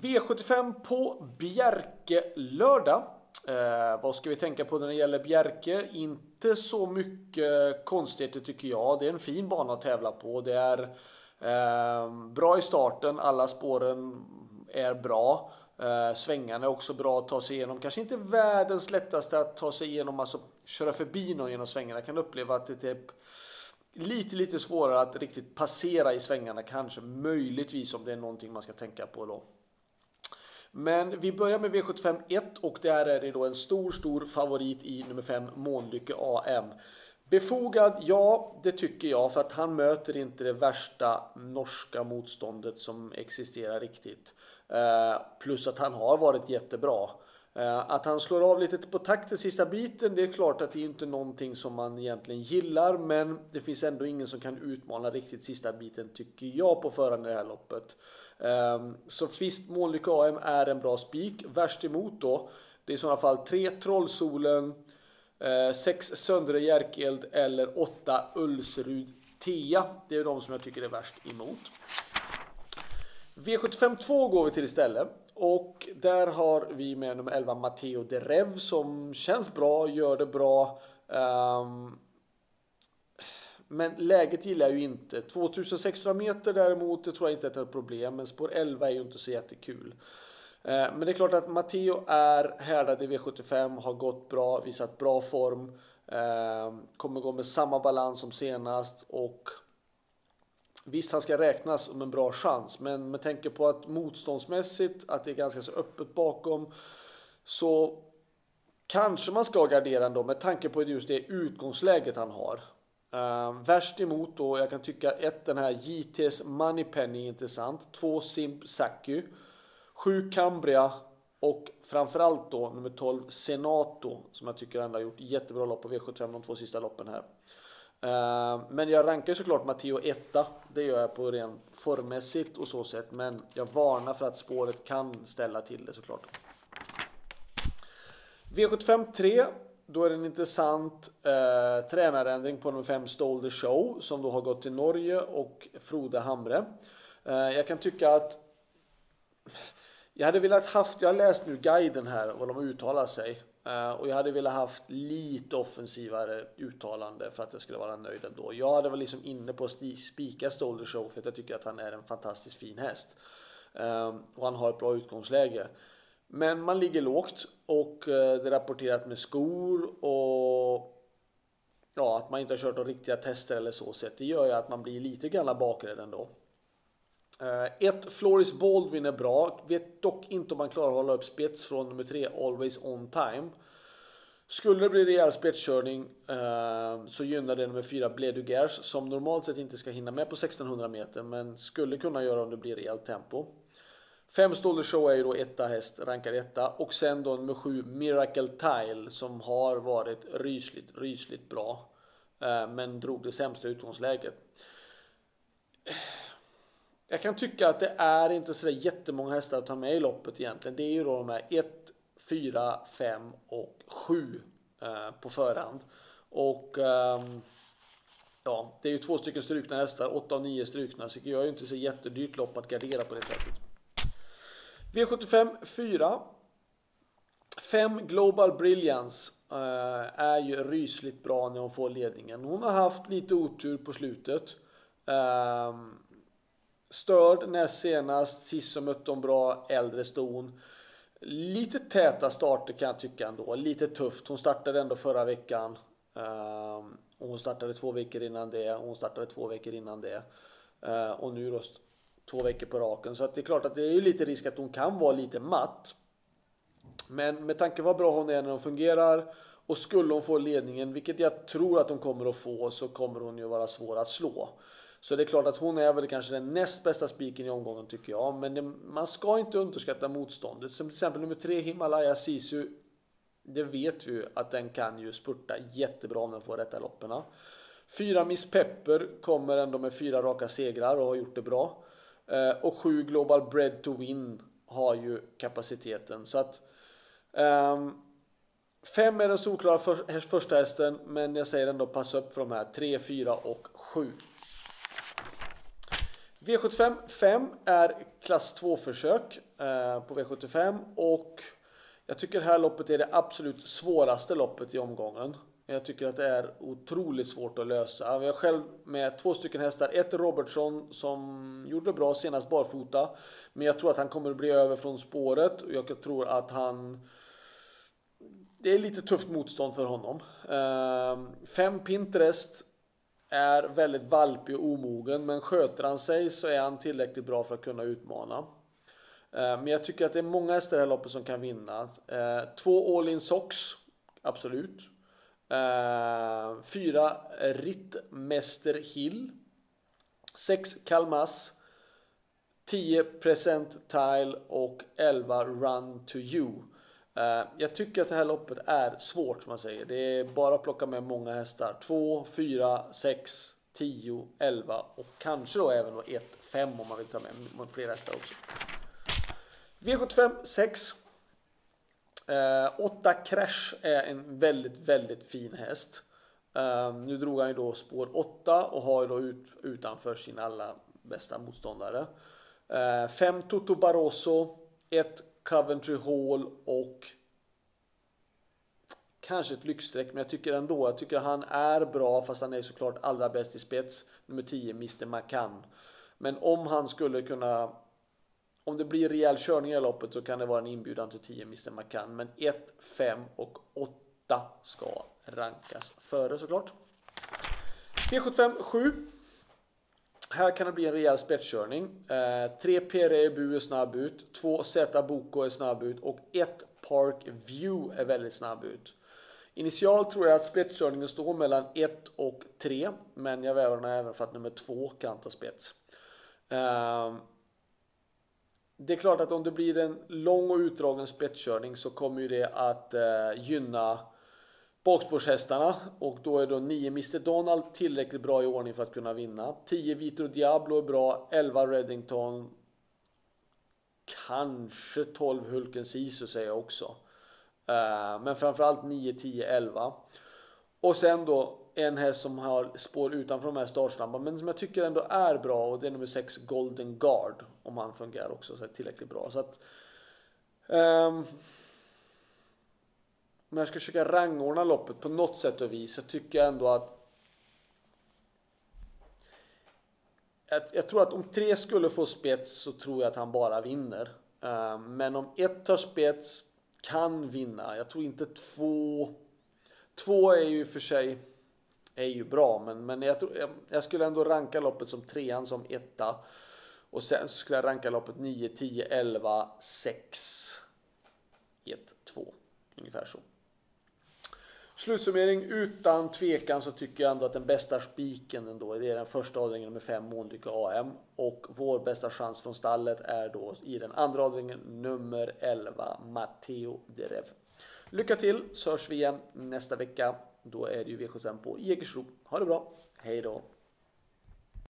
V75 på Bjerke lördag. Eh, vad ska vi tänka på när det gäller Bjerke? Inte så mycket konstigheter tycker jag. Det är en fin bana att tävla på. Det är eh, bra i starten. Alla spåren är bra. Eh, svängarna är också bra att ta sig igenom. Kanske inte världens lättaste att ta sig igenom, alltså köra förbi någon genom svängarna. Jag kan uppleva att det är typ lite, lite svårare att riktigt passera i svängarna kanske. Möjligtvis om det är någonting man ska tänka på då. Men vi börjar med V75 1 och där är det då en stor, stor favorit i nummer 5 Månlycke AM. Befogad? Ja, det tycker jag för att han möter inte det värsta norska motståndet som existerar riktigt. Eh, plus att han har varit jättebra. Eh, att han slår av lite på takten sista biten, det är klart att det är inte någonting som man egentligen gillar, men det finns ändå ingen som kan utmana riktigt sista biten tycker jag på förhand i det här loppet. Ehm, så visst, Månlykke AM är en bra spik. Värst emot då, det är i sådana fall 3 Trollsolen, eh, 6 Söndre Jerkeld eller 8 Ulsrud Tia. Det är de som jag tycker är värst emot. V75 2 går vi till istället. Och där har vi med nummer 11 Matteo Derev som känns bra, gör det bra. Um, men läget gillar jag ju inte. 2600 meter däremot, det tror jag inte är ett problem. Men spår 11 är ju inte så jättekul. Ehm, men det är klart att Matteo är härdad i V75, har gått bra, visat bra form. Ehm, kommer gå med samma balans som senast och Visst, han ska räknas som en bra chans, men med tanke på att motståndsmässigt att det är ganska så öppet bakom så kanske man ska gardera ändå med tanke på just det utgångsläget han har. Uh, värst emot då, jag kan tycka ett den här JT's Moneypenny är intressant. Två Simp Saku. Sju Cambria och framförallt då nummer 12 Senato som jag tycker ändå har gjort jättebra lopp på V75 de två sista loppen här. Eh, men jag rankar såklart Matteo etta. Det gör jag på ren formmässigt och så sätt. Men jag varnar för att spåret kan ställa till det såklart. V75 3. Då är det en intressant eh, tränarändring på nummer 5 Stolder Show som då har gått till Norge och Frode Hamre. Eh, jag kan tycka att jag hade velat haft, jag har läst nu guiden här vad de uttalar sig. Eh, och jag hade velat haft lite offensivare uttalande för att jag skulle vara nöjd ändå. Jag hade varit liksom inne på att spika Stolder Show för att jag tycker att han är en fantastiskt fin häst. Eh, och han har ett bra utgångsläge. Men man ligger lågt och eh, det är rapporterat med skor och ja, att man inte har kört några riktiga tester eller så sett. Det gör ju att man blir lite grann bakrädd ändå. Uh, ett, Floris Baldwin är bra. Vet dock inte om man klarar att hålla upp spets från nummer tre, Always On Time. Skulle det bli rejäl spetskörning uh, så gynnar det nummer fyra, Bledugers som normalt sett inte ska hinna med på 1600 meter men skulle kunna göra om det blir rejält tempo. Fem Stolder Show är ju då etta häst, rankar etta. Och sen då nummer sju, Miracle Tile som har varit rysligt, rysligt bra. Uh, men drog det sämsta utgångsläget jag kan tycka att det är inte så jättemånga hästar att ta med i loppet egentligen. Det är ju då de här 1, 4, 5 och 7 eh, på förhand. Och eh, ja, det är ju två stycken strukna hästar, 8 och 9 strukna. Så jag är ju inte så jättedyrt lopp att gardera på det sättet. V75 4. 5 Global Brilliance eh, är ju rysligt bra när hon får ledningen. Hon har haft lite otur på slutet. Um, Störd näst senast. Sist så mötte hon bra äldre ston. Lite täta starter kan jag tycka ändå. Lite tufft. Hon startade ändå förra veckan. Ehm, och hon startade två veckor innan det. Och hon startade två veckor innan det. Ehm, och nu då två veckor på raken. Så att det är klart att det är ju lite risk att hon kan vara lite matt. Men med tanke på vad bra hon är när hon fungerar. Och skulle hon få ledningen, vilket jag tror att hon kommer att få, så kommer hon ju vara svår att slå. Så det är klart att hon är väl kanske den näst bästa spiken i omgången tycker jag. Men det, man ska inte underskatta motståndet. Som till exempel nummer tre Himalaya Sisu. Det vet vi ju att den kan ju spurta jättebra om den får rätta loppen. Fyra Miss Pepper kommer ändå med fyra raka segrar och har gjort det bra. Eh, och sju Global Bread to Win har ju kapaciteten. Så att um, Fem är den solklara för, första hästen men jag säger ändå passa upp för de här 3, 4 och 7. V75 5 är klass 2 försök eh, på V75 och jag tycker det här loppet är det absolut svåraste loppet i omgången. Jag tycker att det är otroligt svårt att lösa. Vi har själv med två stycken hästar. Ett Robertson som gjorde bra senast barfota. Men jag tror att han kommer att bli över från spåret. Och jag tror att han... Det är lite tufft motstånd för honom. Eh, fem Pinterest är väldigt valpig och omogen. Men sköter han sig så är han tillräckligt bra för att kunna utmana. Eh, men jag tycker att det är många hästar i det här loppet som kan vinna. Eh, två All In Socks. Absolut. Eh, fyra Rittmäster Hill. Sex Kalmas. 10 Present Tile och 11 Run to You. Eh, jag tycker att det här loppet är svårt som man säger. Det är bara att plocka med många hästar. 2, 4, 6, 10, 11 och kanske då även 1, 5 om man vill ta med fler hästar också. V75 6. 8 Crash är en väldigt, väldigt fin häst. Eh, nu drog han ju då spår 8 och har ju då ut, utanför sina alla bästa motståndare. Eh, 5 Toto Barroso, 1 Coventry Hall och kanske ett lyxstreck, men jag tycker ändå, jag tycker han är bra fast han är såklart allra bäst i spets. Nummer 10, Mr. McCann. Men om han skulle kunna om det blir rejäl körning i loppet så kan det vara en inbjudan till 10 Mr. McCann. Men 1, 5 och 8 ska rankas före såklart. V75 7. Här kan det bli en rejäl spetskörning. 3 eh, Pere Ebu är snabb ut. 2 Z Boko är snabb ut. Och 1 Park View är väldigt snabb ut. Initialt tror jag att spetskörningen står mellan 1 och 3. Men jag väver den även för att nummer 2 kan ta spets. Eh, det är klart att om det blir en lång och utdragen spetskörning så kommer ju det att eh, gynna bakspårshästarna och då är då 9 Mr Donald tillräckligt bra i ordning för att kunna vinna. 10 Vitro Diablo är bra, 11 Reddington. Kanske 12 Hulken Sisu säger jag också. Eh, men framförallt 9, 10, 11. Och sen då en häst som har spår utanför de här startsnabba men som jag tycker ändå är bra och det är nummer 6 Golden Guard om han fungerar också så är tillräckligt bra så att um, om jag ska försöka rangordna loppet på något sätt och vis så tycker jag ändå att jag, tror att om tre skulle få spets så tror jag att han bara vinner. Eh, men om ett tar spets kan vinna. Jag tror inte två. Två är ju för sig är ju bra, men, men jag, tror, jag, jag, skulle ändå ranka loppet som trean som etta. Och sen så skulle jag ranka loppet 9, 10, 11, 6, 1, 2. Ungefär så. Slutsummering utan tvekan så tycker jag ändå att den bästa spiken ändå det är den första avdelningen med 5 Månlykke AM och vår bästa chans från stallet är då i den andra avdelningen nummer 11 Matteo Derev. Lycka till så hörs vi igen nästa vecka. Då är det ju V75 på Jägersro. Ha det bra. Hej då.